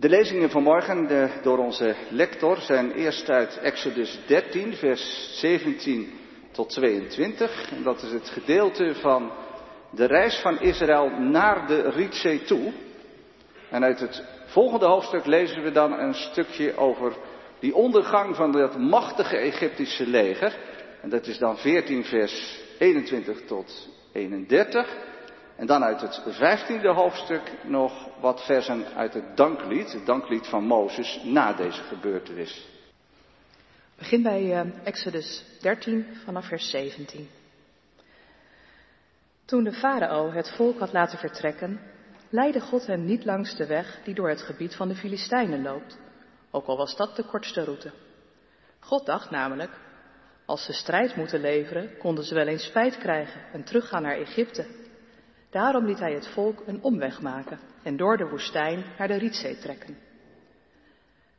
De lezingen van morgen de, door onze lector zijn eerst uit Exodus 13, vers 17 tot 22. En dat is het gedeelte van de reis van Israël naar de Rietzee toe. En uit het volgende hoofdstuk lezen we dan een stukje over die ondergang van dat machtige Egyptische leger. En dat is dan 14 vers 21 tot 31. En dan uit het vijftiende hoofdstuk nog wat versen uit het danklied, het danklied van Mozes na deze gebeurtenis. Begin bij uh, Exodus 13 vanaf vers 17. Toen de farao het volk had laten vertrekken, leidde God hen niet langs de weg die door het gebied van de Filistijnen loopt, ook al was dat de kortste route. God dacht namelijk, als ze strijd moeten leveren, konden ze wel eens spijt krijgen en teruggaan naar Egypte. Daarom liet hij het volk een omweg maken en door de woestijn naar de Rietzee trekken.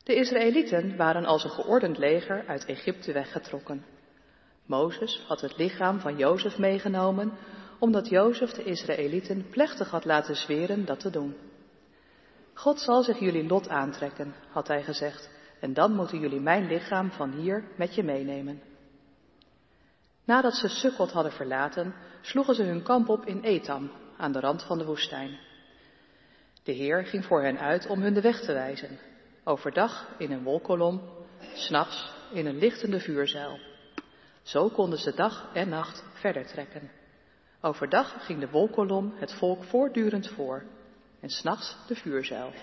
De Israëlieten waren als een geordend leger uit Egypte weggetrokken. Mozes had het lichaam van Jozef meegenomen, omdat Jozef de Israëlieten plechtig had laten zweren dat te doen. God zal zich jullie lot aantrekken, had hij gezegd, en dan moeten jullie mijn lichaam van hier met je meenemen. Nadat ze Sukkot hadden verlaten, sloegen ze hun kamp op in Etam, aan de rand van de woestijn. De Heer ging voor hen uit om hun de weg te wijzen, overdag in een wolkolom, s'nachts in een lichtende vuurzuil. Zo konden ze dag en nacht verder trekken. Overdag ging de wolkolom het volk voortdurend voor en s'nachts de vuurzuil.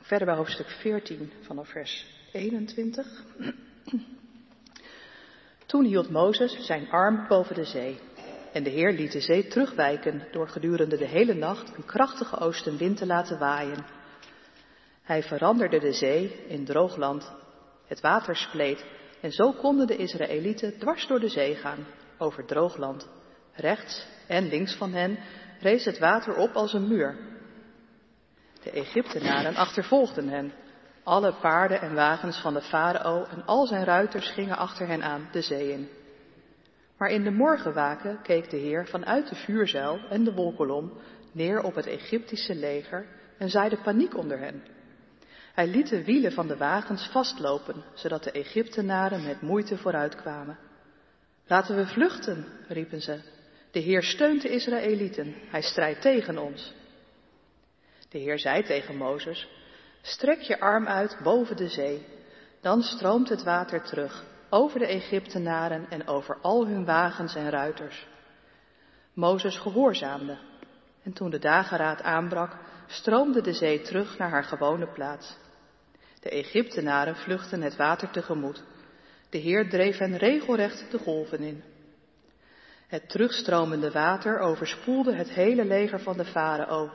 Verder bij hoofdstuk 14 vanaf vers 21. Toen hield Mozes zijn arm boven de zee. En de Heer liet de zee terugwijken door gedurende de hele nacht een krachtige oostenwind te laten waaien. Hij veranderde de zee in droog land. Het water spleet en zo konden de Israëlieten dwars door de zee gaan, over droog land. Rechts en links van hen rees het water op als een muur. De Egyptenaren achtervolgden hen alle paarden en wagens van de farao en al zijn ruiters gingen achter hen aan de zee in. Maar in de morgenwaken keek de Heer vanuit de vuurzuil en de wolkolom neer op het Egyptische leger en zaaide paniek onder hen. Hij liet de wielen van de wagens vastlopen, zodat de Egyptenaren met moeite vooruitkwamen. Laten we vluchten, riepen ze. De Heer steunt de Israëlieten, hij strijdt tegen ons. De Heer zei tegen Mozes, Strek je arm uit boven de zee, dan stroomt het water terug over de Egyptenaren en over al hun wagens en ruiters. Mozes gehoorzaamde en toen de dageraad aanbrak, stroomde de zee terug naar haar gewone plaats. De Egyptenaren vluchtten het water tegemoet. De Heer dreef hen regelrecht de golven in. Het terugstromende water overspoelde het hele leger van de farao,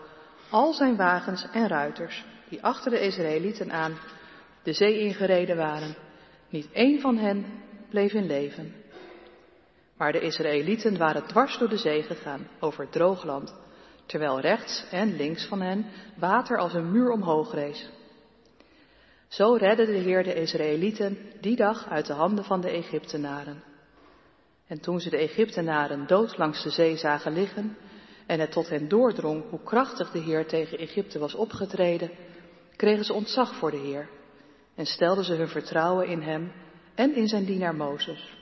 al zijn wagens en ruiters die achter de Israëlieten aan de zee ingereden waren. Niet één van hen bleef in leven. Maar de Israëlieten waren dwars door de zee gegaan, over droog land, terwijl rechts en links van hen water als een muur omhoog rees. Zo redde de Heer de Israëlieten die dag uit de handen van de Egyptenaren. En toen ze de Egyptenaren dood langs de zee zagen liggen en het tot hen doordrong hoe krachtig de Heer tegen Egypte was opgetreden, kregen ze ontzag voor de Heer en stelden ze hun vertrouwen in Hem en in zijn dienaar Mozes.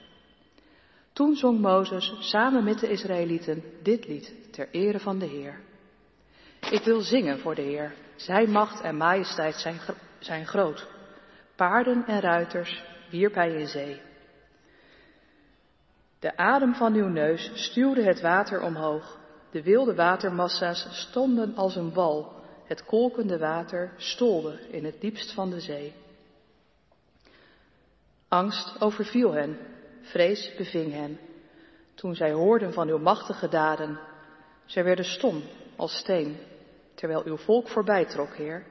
Toen zong Mozes samen met de Israëlieten dit lied ter ere van de Heer. Ik wil zingen voor de Heer. Zijn macht en majesteit zijn, zijn groot. Paarden en ruiters wierp hij in zee. De adem van uw neus stuwde het water omhoog. De wilde watermassa's stonden als een wal het kolkende water stolde in het diepst van de zee. Angst overviel hen, vrees beving hen, toen zij hoorden van uw machtige daden. Zij werden stom als steen, terwijl uw volk voorbijtrok, Heer,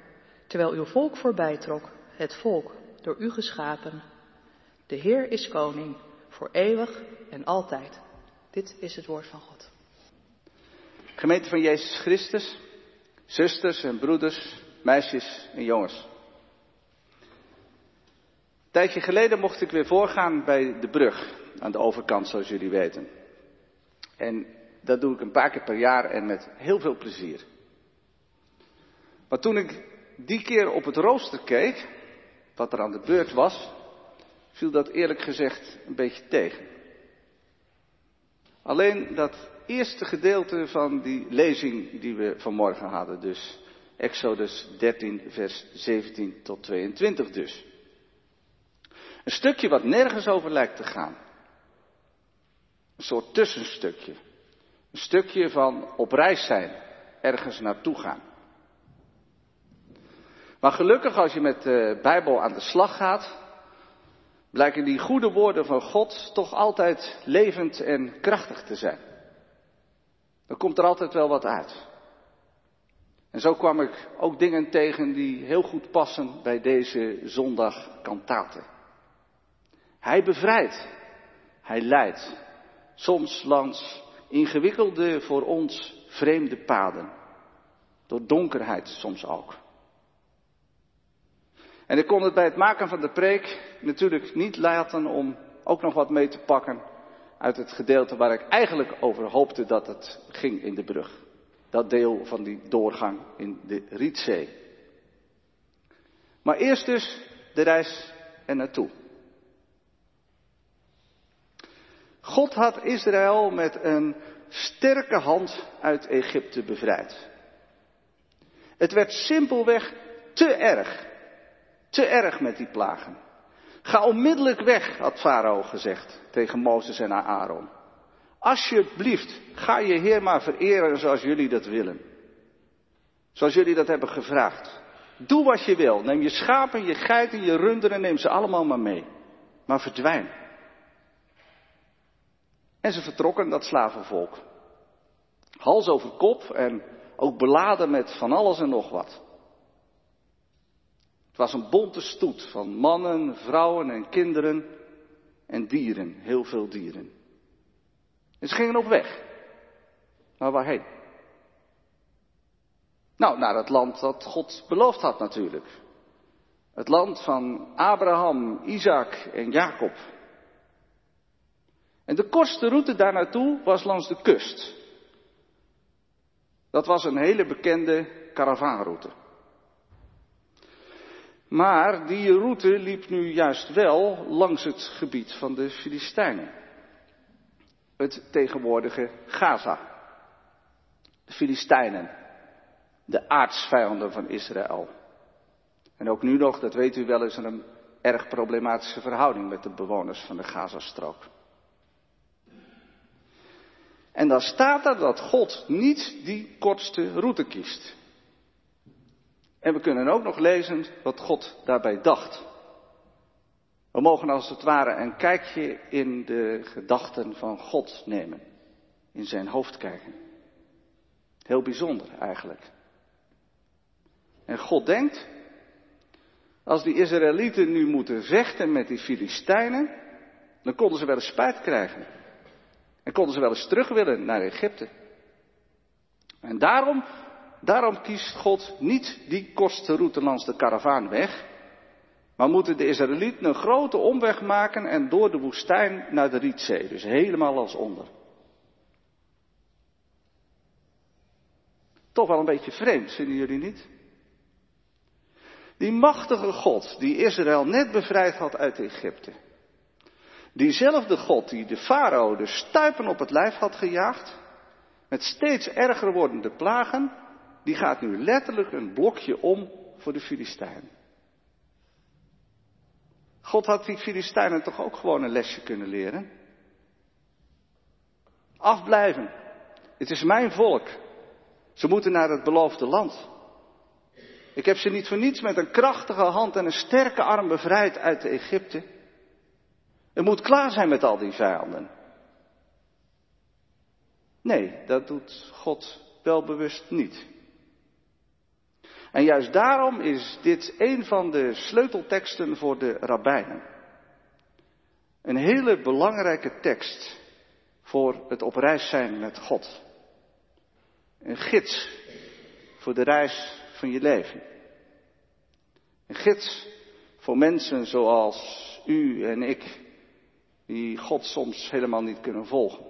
terwijl uw volk voorbijtrok, het volk door u geschapen. De Heer is koning, voor eeuwig en altijd. Dit is het woord van God. Gemeente van Jezus Christus, Zusters en broeders, meisjes en jongens. Een tijdje geleden mocht ik weer voorgaan bij de brug aan de overkant, zoals jullie weten. En dat doe ik een paar keer per jaar en met heel veel plezier. Maar toen ik die keer op het rooster keek, wat er aan de beurt was, viel dat eerlijk gezegd een beetje tegen. Alleen dat eerste gedeelte van die lezing die we vanmorgen hadden, dus Exodus 13, vers 17 tot 22 dus. Een stukje wat nergens over lijkt te gaan. Een soort tussenstukje. Een stukje van op reis zijn, ergens naartoe gaan. Maar gelukkig als je met de Bijbel aan de slag gaat, blijken die goede woorden van God toch altijd levend en krachtig te zijn. Dan komt er altijd wel wat uit. En zo kwam ik ook dingen tegen die heel goed passen bij deze zondag kantaten. Hij bevrijdt, hij leidt, soms langs ingewikkelde voor ons vreemde paden, door donkerheid soms ook. En ik kon het bij het maken van de preek natuurlijk niet laten om ook nog wat mee te pakken uit het gedeelte waar ik eigenlijk over hoopte dat het ging in de brug. Dat deel van die doorgang in de Rietzee. Maar eerst dus de reis er naartoe. God had Israël met een sterke hand uit Egypte bevrijd. Het werd simpelweg te erg. Te erg met die plagen. Ga onmiddellijk weg, had Farao gezegd tegen Mozes en Aaron. Alsjeblieft, ga je Heer maar vereren zoals jullie dat willen. Zoals jullie dat hebben gevraagd. Doe wat je wil. Neem je schapen, je geiten, je runderen, neem ze allemaal maar mee. Maar verdwijn. En ze vertrokken, dat slavenvolk. Hals over kop en ook beladen met van alles en nog wat. Het was een bonte stoet van mannen, vrouwen en kinderen en dieren, heel veel dieren. En ze gingen op weg. Maar waarheen? Nou, naar het land dat God beloofd had natuurlijk. Het land van Abraham, Isaac en Jacob. En de kortste route daar naartoe was langs de kust. Dat was een hele bekende karavaanroute. Maar die route liep nu juist wel langs het gebied van de Filistijnen. Het tegenwoordige Gaza. De Filistijnen, de aardsvijanden van Israël. En ook nu nog, dat weet u wel, is er een erg problematische verhouding met de bewoners van de Gazastrook. En dan staat er dat God niet die kortste route kiest. En we kunnen ook nog lezen wat God daarbij dacht. We mogen als het ware een kijkje in de gedachten van God nemen. In zijn hoofd kijken. Heel bijzonder eigenlijk. En God denkt, als die Israëlieten nu moeten vechten met die Filistijnen, dan konden ze wel eens spijt krijgen. En konden ze wel eens terug willen naar Egypte. En daarom Daarom kiest God niet die kortste route langs de karavaanweg, maar moeten de Israëlieten een grote omweg maken en door de woestijn naar de Rietzee, dus helemaal als onder. Toch wel een beetje vreemd, vinden jullie niet? Die machtige God die Israël net bevrijd had uit Egypte. Diezelfde God die de farao de stuipen op het lijf had gejaagd, met steeds erger wordende plagen, die gaat nu letterlijk een blokje om voor de Filistijnen. God had die Filistijnen toch ook gewoon een lesje kunnen leren? Afblijven. Het is mijn volk. Ze moeten naar het beloofde land. Ik heb ze niet voor niets met een krachtige hand en een sterke arm bevrijd uit Egypte. Het moet klaar zijn met al die vijanden. Nee, dat doet God wel bewust niet. En juist daarom is dit een van de sleutelteksten voor de rabbijnen. Een hele belangrijke tekst voor het op reis zijn met God. Een gids voor de reis van je leven. Een gids voor mensen zoals u en ik, die God soms helemaal niet kunnen volgen.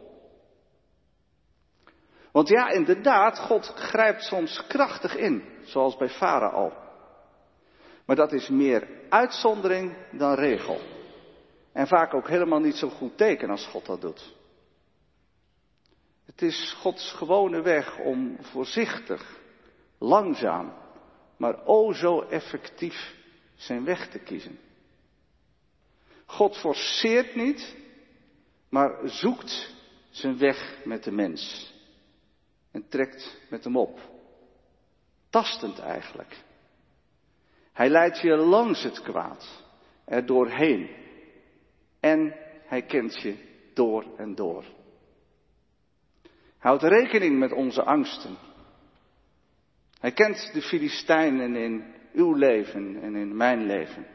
Want ja, inderdaad, God grijpt soms krachtig in, zoals bij Farao. Maar dat is meer uitzondering dan regel. En vaak ook helemaal niet zo goed teken als God dat doet. Het is Gods gewone weg om voorzichtig, langzaam, maar o zo effectief zijn weg te kiezen. God forceert niet, maar zoekt zijn weg met de mens. En trekt met hem op. Tastend eigenlijk. Hij leidt je langs het kwaad, er doorheen. En hij kent je door en door. Houd rekening met onze angsten. Hij kent de Filistijnen in uw leven en in mijn leven.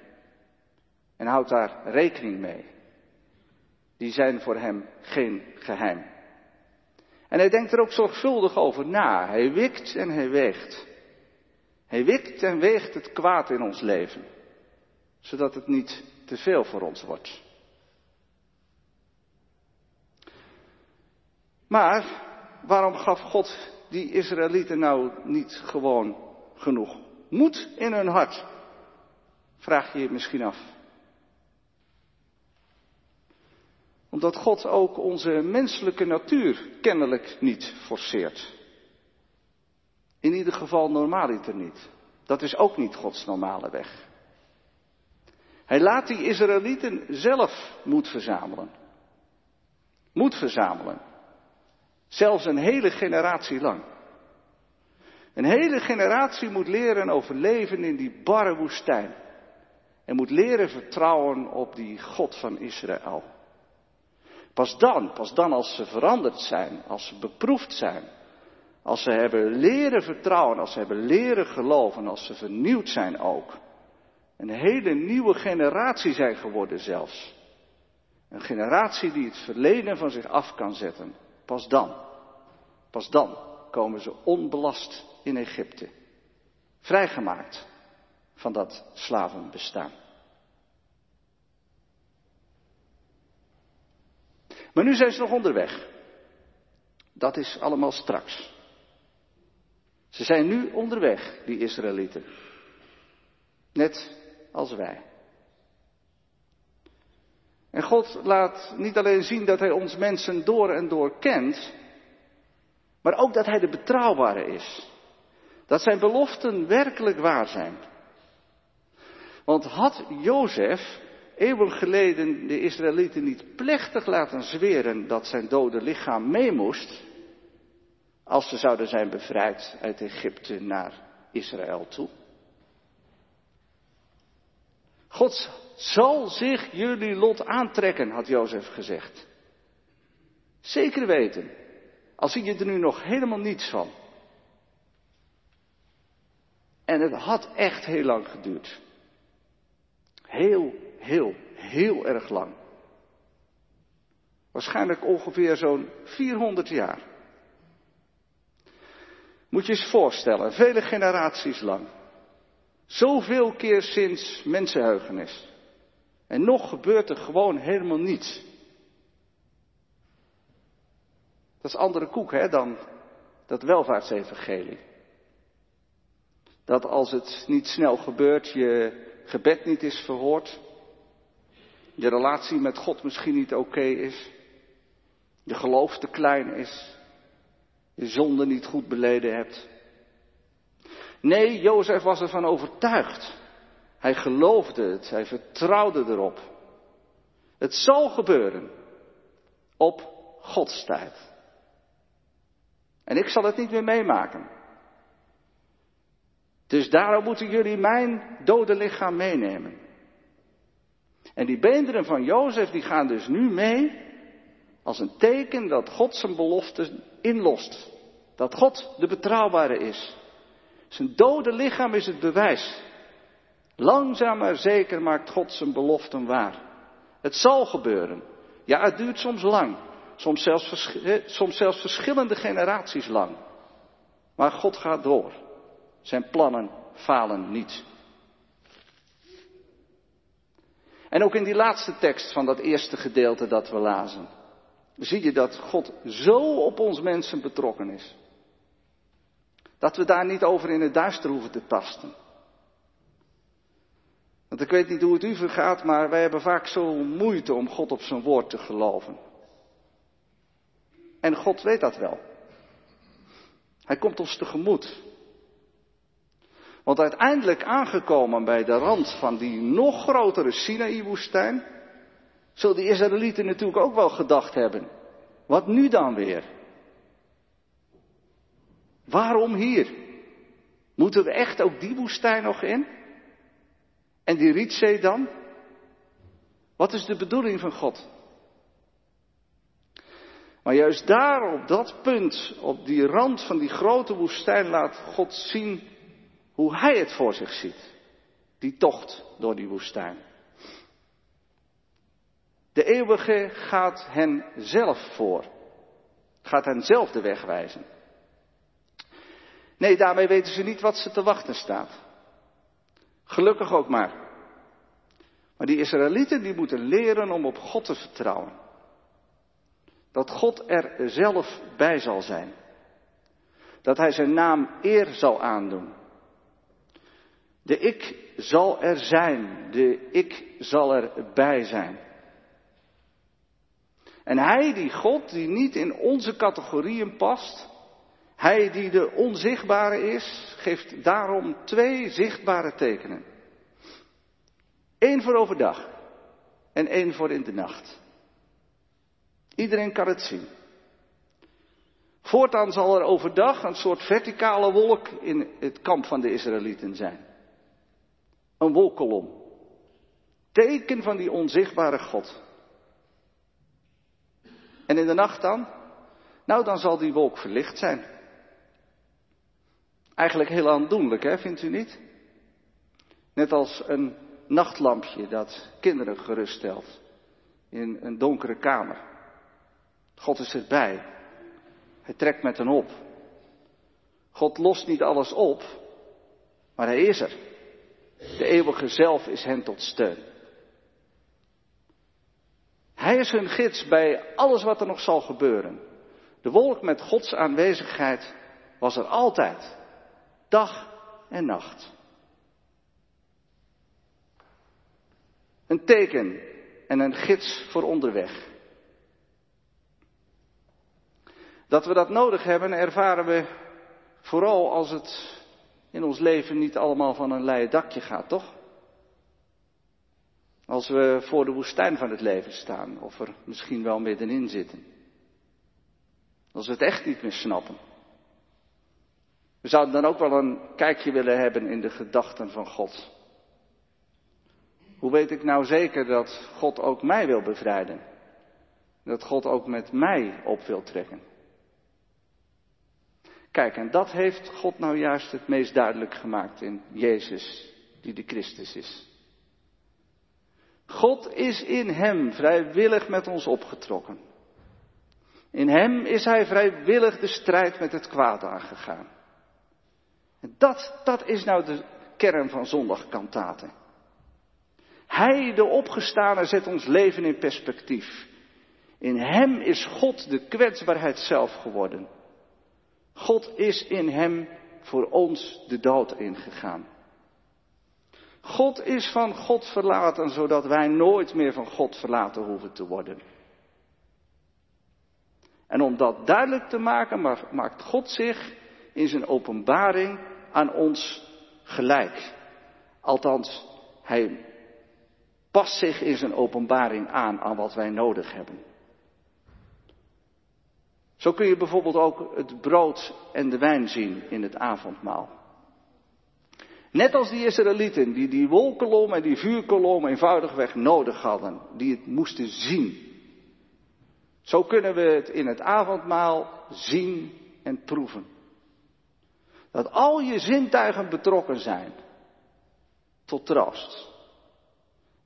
En houdt daar rekening mee. Die zijn voor hem geen geheim. En hij denkt er ook zorgvuldig over na. Hij wikt en hij weegt. Hij wikt en weegt het kwaad in ons leven. Zodat het niet te veel voor ons wordt. Maar waarom gaf God die Israëlieten nou niet gewoon genoeg moed in hun hart? Vraag je je misschien af. Omdat God ook onze menselijke natuur kennelijk niet forceert. In ieder geval normaliter niet. Dat is ook niet Gods normale weg. Hij laat die Israëlieten zelf moed verzamelen. Moed verzamelen. Zelfs een hele generatie lang. Een hele generatie moet leren overleven in die barre woestijn. En moet leren vertrouwen op die God van Israël. Pas dan, pas dan als ze veranderd zijn, als ze beproefd zijn, als ze hebben leren vertrouwen, als ze hebben leren geloven, als ze vernieuwd zijn ook. Een hele nieuwe generatie zijn geworden zelfs. Een generatie die het verleden van zich af kan zetten. Pas dan, pas dan komen ze onbelast in Egypte. Vrijgemaakt van dat slavenbestaan. Maar nu zijn ze nog onderweg. Dat is allemaal straks. Ze zijn nu onderweg, die Israëlieten. Net als wij. En God laat niet alleen zien dat Hij ons mensen door en door kent, maar ook dat Hij de betrouwbare is. Dat Zijn beloften werkelijk waar zijn. Want had Jozef eeuwen geleden de Israëlieten niet plechtig laten zweren dat zijn dode lichaam mee moest, als ze zouden zijn bevrijd uit Egypte naar Israël toe? God zal zich jullie lot aantrekken, had Jozef gezegd. Zeker weten, al zie je er nu nog helemaal niets van. En het had echt heel lang geduurd. Heel, heel, heel erg lang. Waarschijnlijk ongeveer zo'n 400 jaar. Moet je eens voorstellen, vele generaties lang. Zoveel keer sinds mensenheugenis. En nog gebeurt er gewoon helemaal niets. Dat is andere koek hè, dan dat welvaartsevangelie. Dat als het niet snel gebeurt, je gebed niet is verhoord. Je relatie met God misschien niet oké is. Je geloof te klein is. Je zonde niet goed beleden hebt. Nee, Jozef was ervan overtuigd. Hij geloofde het, hij vertrouwde erop. Het zal gebeuren op Gods tijd. En ik zal het niet meer meemaken. Dus daarom moeten jullie mijn dode lichaam meenemen. En die beenderen van Jozef die gaan dus nu mee als een teken dat God zijn belofte inlost. Dat God de betrouwbare is. Zijn dode lichaam is het bewijs. Langzaam maar zeker maakt God zijn beloften waar. Het zal gebeuren. Ja, het duurt soms lang. Soms zelfs, soms zelfs verschillende generaties lang. Maar God gaat door. Zijn plannen falen niet. En ook in die laatste tekst van dat eerste gedeelte dat we lazen, zie je dat God zo op ons mensen betrokken is. Dat we daar niet over in het duister hoeven te tasten. Want ik weet niet hoe het u vergaat, maar wij hebben vaak zo moeite om God op zijn woord te geloven. En God weet dat wel. Hij komt ons tegemoet. Want uiteindelijk aangekomen bij de rand van die nog grotere Sinaï-woestijn, zullen de Israëlieten natuurlijk ook wel gedacht hebben. Wat nu dan weer? Waarom hier? Moeten we echt ook die woestijn nog in? En die Rietzee dan? Wat is de bedoeling van God? Maar juist daar, op dat punt, op die rand van die grote woestijn, laat God zien hoe Hij het voor zich ziet. Die tocht door die woestijn. De eeuwige gaat hen zelf voor. Gaat hen zelf de weg wijzen. Nee, daarmee weten ze niet wat ze te wachten staat. Gelukkig ook maar. Maar die Israëlieten die moeten leren om op God te vertrouwen. Dat God er zelf bij zal zijn. Dat Hij zijn naam eer zal aandoen. De ik zal er zijn. De ik zal erbij zijn. En Hij, die God, die niet in onze categorieën past, Hij die de onzichtbare is, geeft daarom twee zichtbare tekenen. Eén voor overdag en één voor in de nacht. Iedereen kan het zien. Voortaan zal er overdag een soort verticale wolk in het kamp van de Israëlieten zijn. Een wolkolom. Teken van die onzichtbare God. En in de nacht dan? Nou, dan zal die wolk verlicht zijn. Eigenlijk heel aandoenlijk, hè, vindt u niet? Net als een nachtlampje dat kinderen geruststelt in een donkere kamer. God is erbij. Hij trekt met hen op. God lost niet alles op, maar hij is er. De eeuwige zelf is hen tot steun. Hij is hun gids bij alles wat er nog zal gebeuren. De wolk met Gods aanwezigheid was er altijd, dag en nacht. Een teken en een gids voor onderweg. Dat we dat nodig hebben, ervaren we vooral als het in ons leven niet allemaal van een leien dakje gaat, toch? Als we voor de woestijn van het leven staan, of er misschien wel middenin zitten. Als we het echt niet meer snappen. We zouden dan ook wel een kijkje willen hebben in de gedachten van God. Hoe weet ik nou zeker dat God ook mij wil bevrijden? Dat God ook met mij op wil trekken? Kijk, en dat heeft God nou juist het meest duidelijk gemaakt in Jezus, die de Christus is. God is in Hem vrijwillig met ons opgetrokken. In Hem is Hij vrijwillig de strijd met het kwaad aangegaan. En dat, dat is nou de kern van zondagkantaten. Hij, de opgestane, zet ons leven in perspectief. In Hem is God de kwetsbaarheid zelf geworden. God is in Hem voor ons de dood ingegaan. God is van God verlaten, zodat wij nooit meer van God verlaten hoeven te worden. En om dat duidelijk te maken, maakt God zich in zijn openbaring aan ons gelijk. Althans, hij past zich in zijn openbaring aan aan wat wij nodig hebben. Zo kun je bijvoorbeeld ook het brood en de wijn zien in het avondmaal. Net als die Israëlieten die die wolkolom en die vuurkolom eenvoudigweg nodig hadden, die het moesten zien. Zo kunnen we het in het avondmaal zien en proeven. Dat al je zintuigen betrokken zijn tot troost.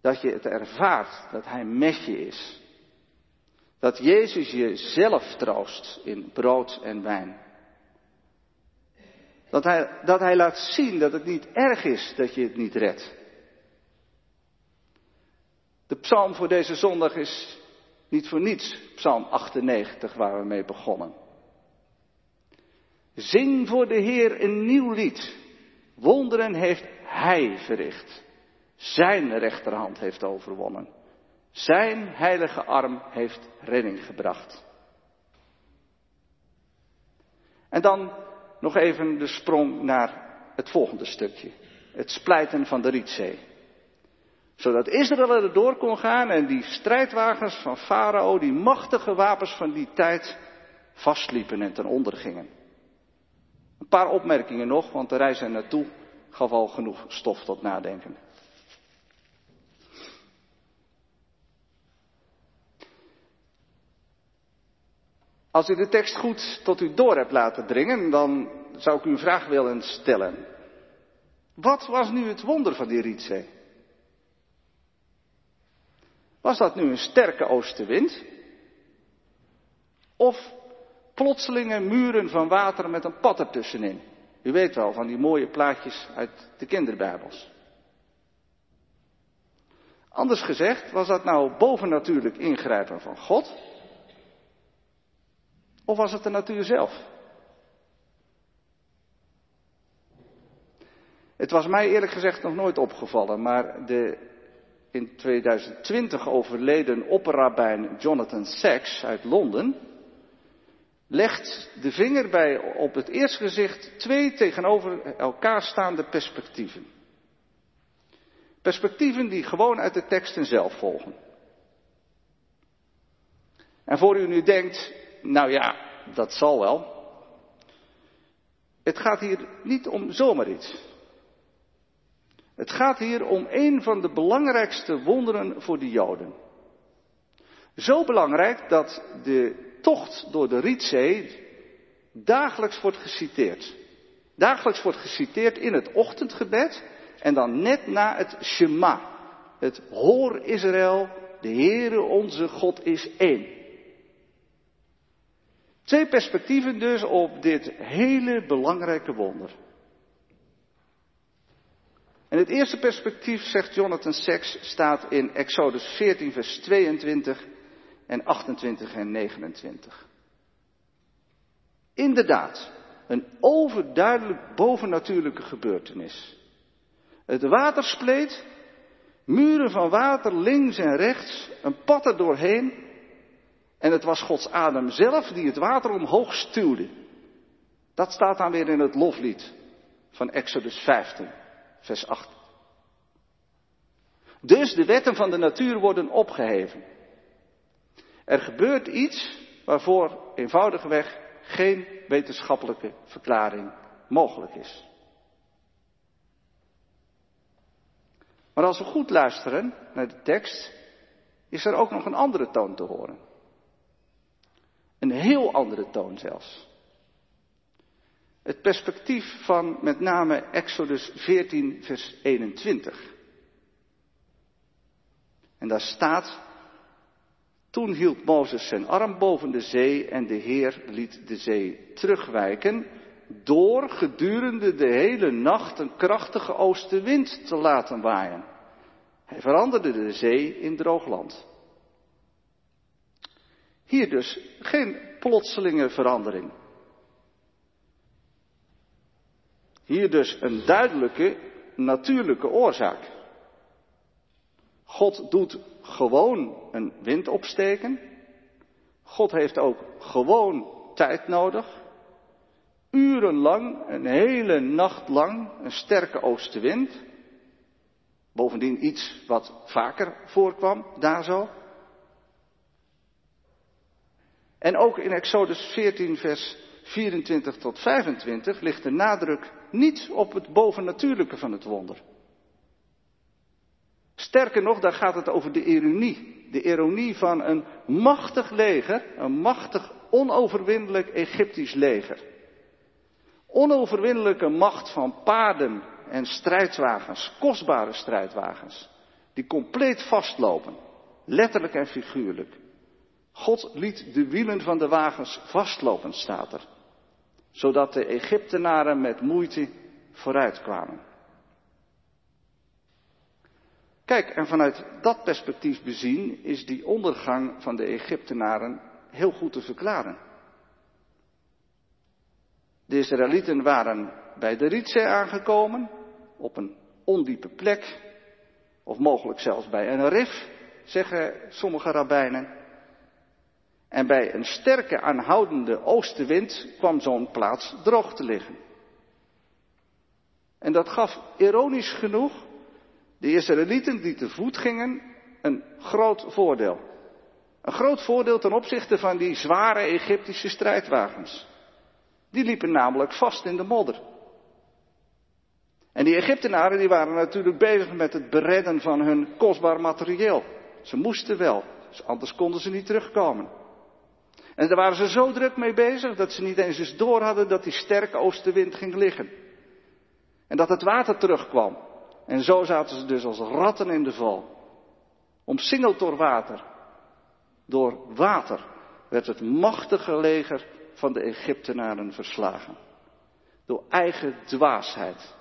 Dat je het ervaart dat Hij met je is. Dat Jezus je zelf troost in brood en wijn. Dat hij, dat hij laat zien dat het niet erg is dat je het niet redt. De psalm voor deze zondag is niet voor niets psalm 98 waar we mee begonnen. Zing voor de Heer een nieuw lied. Wonderen heeft Hij verricht. Zijn rechterhand heeft overwonnen. Zijn heilige arm heeft redding gebracht. En dan nog even de sprong naar het volgende stukje. Het splijten van de Rietzee. Zodat Israël er door kon gaan en die strijdwagens van Farao, die machtige wapens van die tijd, vastliepen en ten onder gingen. Een paar opmerkingen nog, want de reis er naartoe gaf al genoeg stof tot nadenken. Als u de tekst goed tot u door hebt laten dringen, dan zou ik u een vraag willen stellen. Wat was nu het wonder van die Rietzee? Was dat nu een sterke oostenwind? Of plotselinge muren van water met een pad ertussenin? U weet wel van die mooie plaatjes uit de kinderbijbels. Anders gezegd, was dat nou bovennatuurlijk ingrijpen van God? Of was het de natuur zelf? Het was mij eerlijk gezegd nog nooit opgevallen, maar de in 2020 overleden opperrabijn Jonathan Sachs uit Londen legt de vinger bij op het eerste gezicht twee tegenover elkaar staande perspectieven. Perspectieven die gewoon uit de teksten zelf volgen. En voor u nu denkt, nou ja, dat zal wel. Het gaat hier niet om zomaar iets. Het gaat hier om een van de belangrijkste wonderen voor de Joden. Zo belangrijk dat de tocht door de Rietzee dagelijks wordt geciteerd. Dagelijks wordt geciteerd in het ochtendgebed en dan net na het Shema. Het Hoor Israël, de Heere onze God is één. Twee perspectieven dus op dit hele belangrijke wonder. En het eerste perspectief, zegt Jonathan Sachs, staat in Exodus 14, vers 22 en 28 en 29. Inderdaad, een overduidelijk bovennatuurlijke gebeurtenis. Het water spleet, muren van water links en rechts, een pad er doorheen. En het was Gods adem zelf die het water omhoog stuwde. Dat staat dan weer in het loflied van Exodus 15 vers 8. Dus de wetten van de natuur worden opgeheven. Er gebeurt iets waarvoor eenvoudigweg geen wetenschappelijke verklaring mogelijk is. Maar als we goed luisteren naar de tekst, is er ook nog een andere toon te horen. Een heel andere toon zelfs. Het perspectief van met name Exodus 14, vers 21. En daar staat, toen hield Mozes zijn arm boven de zee en de Heer liet de zee terugwijken door gedurende de hele nacht een krachtige oostenwind te laten waaien. Hij veranderde de zee in droog land. Hier dus geen plotselinge verandering. Hier dus een duidelijke natuurlijke oorzaak. God doet gewoon een wind opsteken. God heeft ook gewoon tijd nodig. Urenlang, een hele nacht lang, een sterke oostenwind. Bovendien iets wat vaker voorkwam, daar zo. En ook in Exodus 14, vers 24 tot 25 ligt de nadruk niet op het bovennatuurlijke van het wonder. Sterker nog, daar gaat het over de ironie. De ironie van een machtig leger, een machtig, onoverwinnelijk Egyptisch leger. Onoverwinnelijke macht van paarden en strijdwagens, kostbare strijdwagens, die compleet vastlopen, letterlijk en figuurlijk. God liet de wielen van de wagens vastlopen, staat er zodat de Egyptenaren met moeite vooruitkwamen. Kijk, en vanuit dat perspectief bezien is die ondergang van de Egyptenaren heel goed te verklaren. De Israëlieten waren bij de Rietzee aangekomen, op een ondiepe plek, Of mogelijk zelfs bij een rif, zeggen sommige rabbijnen. En bij een sterke aanhoudende oostenwind kwam zo'n plaats droog te liggen. En dat gaf ironisch genoeg de Israëlieten die te voet gingen een groot voordeel. Een groot voordeel ten opzichte van die zware Egyptische strijdwagens. Die liepen namelijk vast in de modder. En die Egyptenaren die waren natuurlijk bezig met het beredden van hun kostbaar materieel. Ze moesten wel, anders konden ze niet terugkomen. En daar waren ze zo druk mee bezig dat ze niet eens eens door hadden dat die sterke oostenwind ging liggen. En dat het water terugkwam. En zo zaten ze dus als ratten in de val. Omsingeld door water. Door water werd het machtige leger van de Egyptenaren verslagen. Door eigen dwaasheid.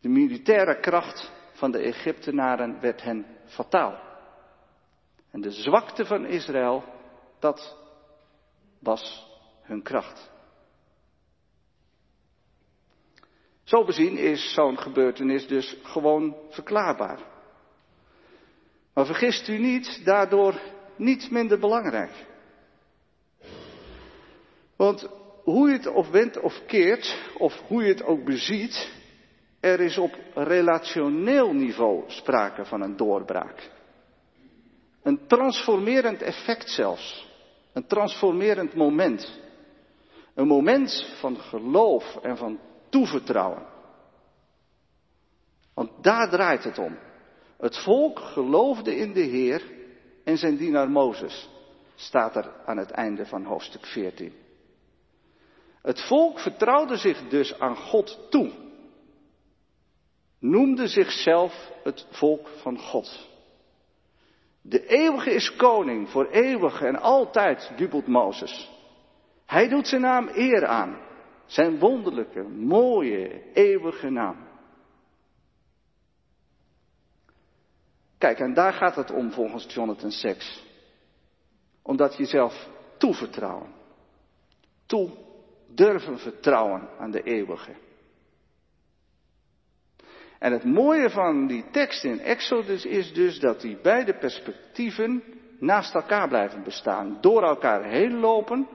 De militaire kracht van de Egyptenaren werd hen fataal. En de zwakte van Israël, dat was hun kracht. Zo bezien is zo'n gebeurtenis dus gewoon verklaarbaar. Maar vergist u niet, daardoor niet minder belangrijk. Want hoe je het of wendt of keert, of hoe je het ook beziet, er is op relationeel niveau sprake van een doorbraak. Een transformerend effect zelfs. Een transformerend moment. Een moment van geloof en van toevertrouwen. Want daar draait het om. Het volk geloofde in de Heer en zijn dienaar Mozes, staat er aan het einde van hoofdstuk 14. Het volk vertrouwde zich dus aan God toe. Noemde zichzelf het volk van God. De eeuwige is koning voor eeuwig en altijd, jubelt Mozes. Hij doet zijn naam eer aan. Zijn wonderlijke, mooie, eeuwige naam. Kijk, en daar gaat het om volgens Jonathan Sacks. Omdat jezelf toevertrouwen. Toe durven vertrouwen aan de eeuwige. En het mooie van die tekst in Exodus is dus dat die beide perspectieven naast elkaar blijven bestaan. Door elkaar heen lopen,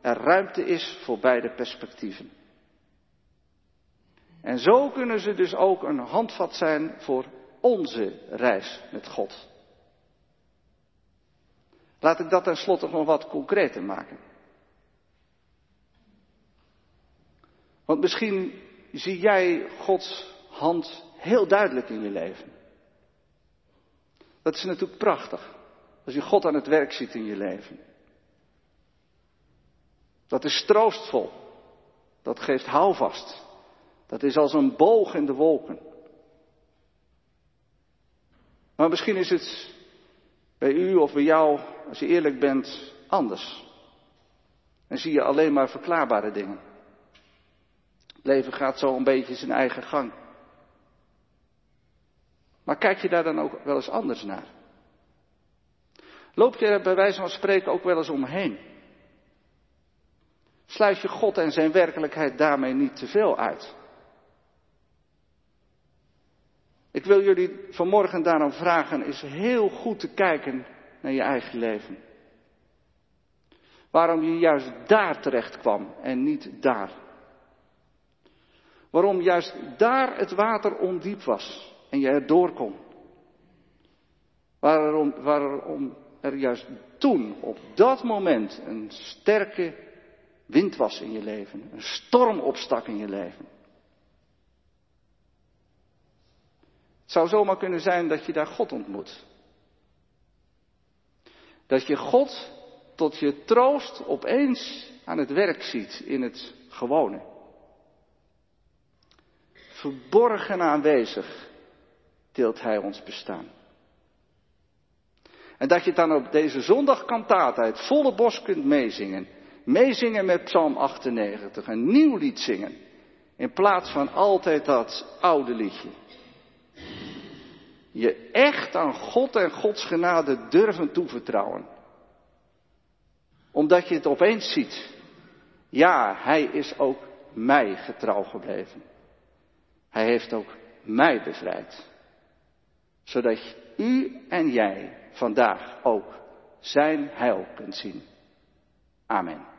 er ruimte is voor beide perspectieven. En zo kunnen ze dus ook een handvat zijn voor onze reis met God. Laat ik dat tenslotte nog wat concreter maken. Want misschien zie jij Gods hand heel duidelijk in je leven. Dat is natuurlijk prachtig. Als je God aan het werk ziet in je leven. Dat is troostvol. Dat geeft houvast. Dat is als een boog in de wolken. Maar misschien is het bij u of bij jou, als je eerlijk bent, anders. En zie je alleen maar verklaarbare dingen. Het leven gaat zo een beetje zijn eigen gang. Maar kijk je daar dan ook wel eens anders naar? Loop je er bij wijze van spreken ook wel eens omheen? Sluit je God en zijn werkelijkheid daarmee niet te veel uit? Ik wil jullie vanmorgen daarom vragen eens heel goed te kijken naar je eigen leven. Waarom je juist daar terecht kwam en niet daar. Waarom juist daar het water ondiep was en je erdoor kon. Waarom, waarom er juist toen, op dat moment, een sterke wind was in je leven, een storm opstak in je leven. Het zou zomaar kunnen zijn dat je daar God ontmoet. Dat je God tot je troost opeens aan het werk ziet in het gewone. Verborgen aanwezig deelt Hij ons bestaan. En dat je dan op deze zondagkantaat het volle bos kunt meezingen. Meezingen met Psalm 98, een nieuw lied zingen. In plaats van altijd dat oude liedje je echt aan God en Gods genade durven toevertrouwen. Omdat je het opeens ziet. Ja, Hij is ook mij getrouw gebleven. Hij heeft ook mij bevrijd. Zodat u en jij vandaag ook zijn heil kunt zien. Amen.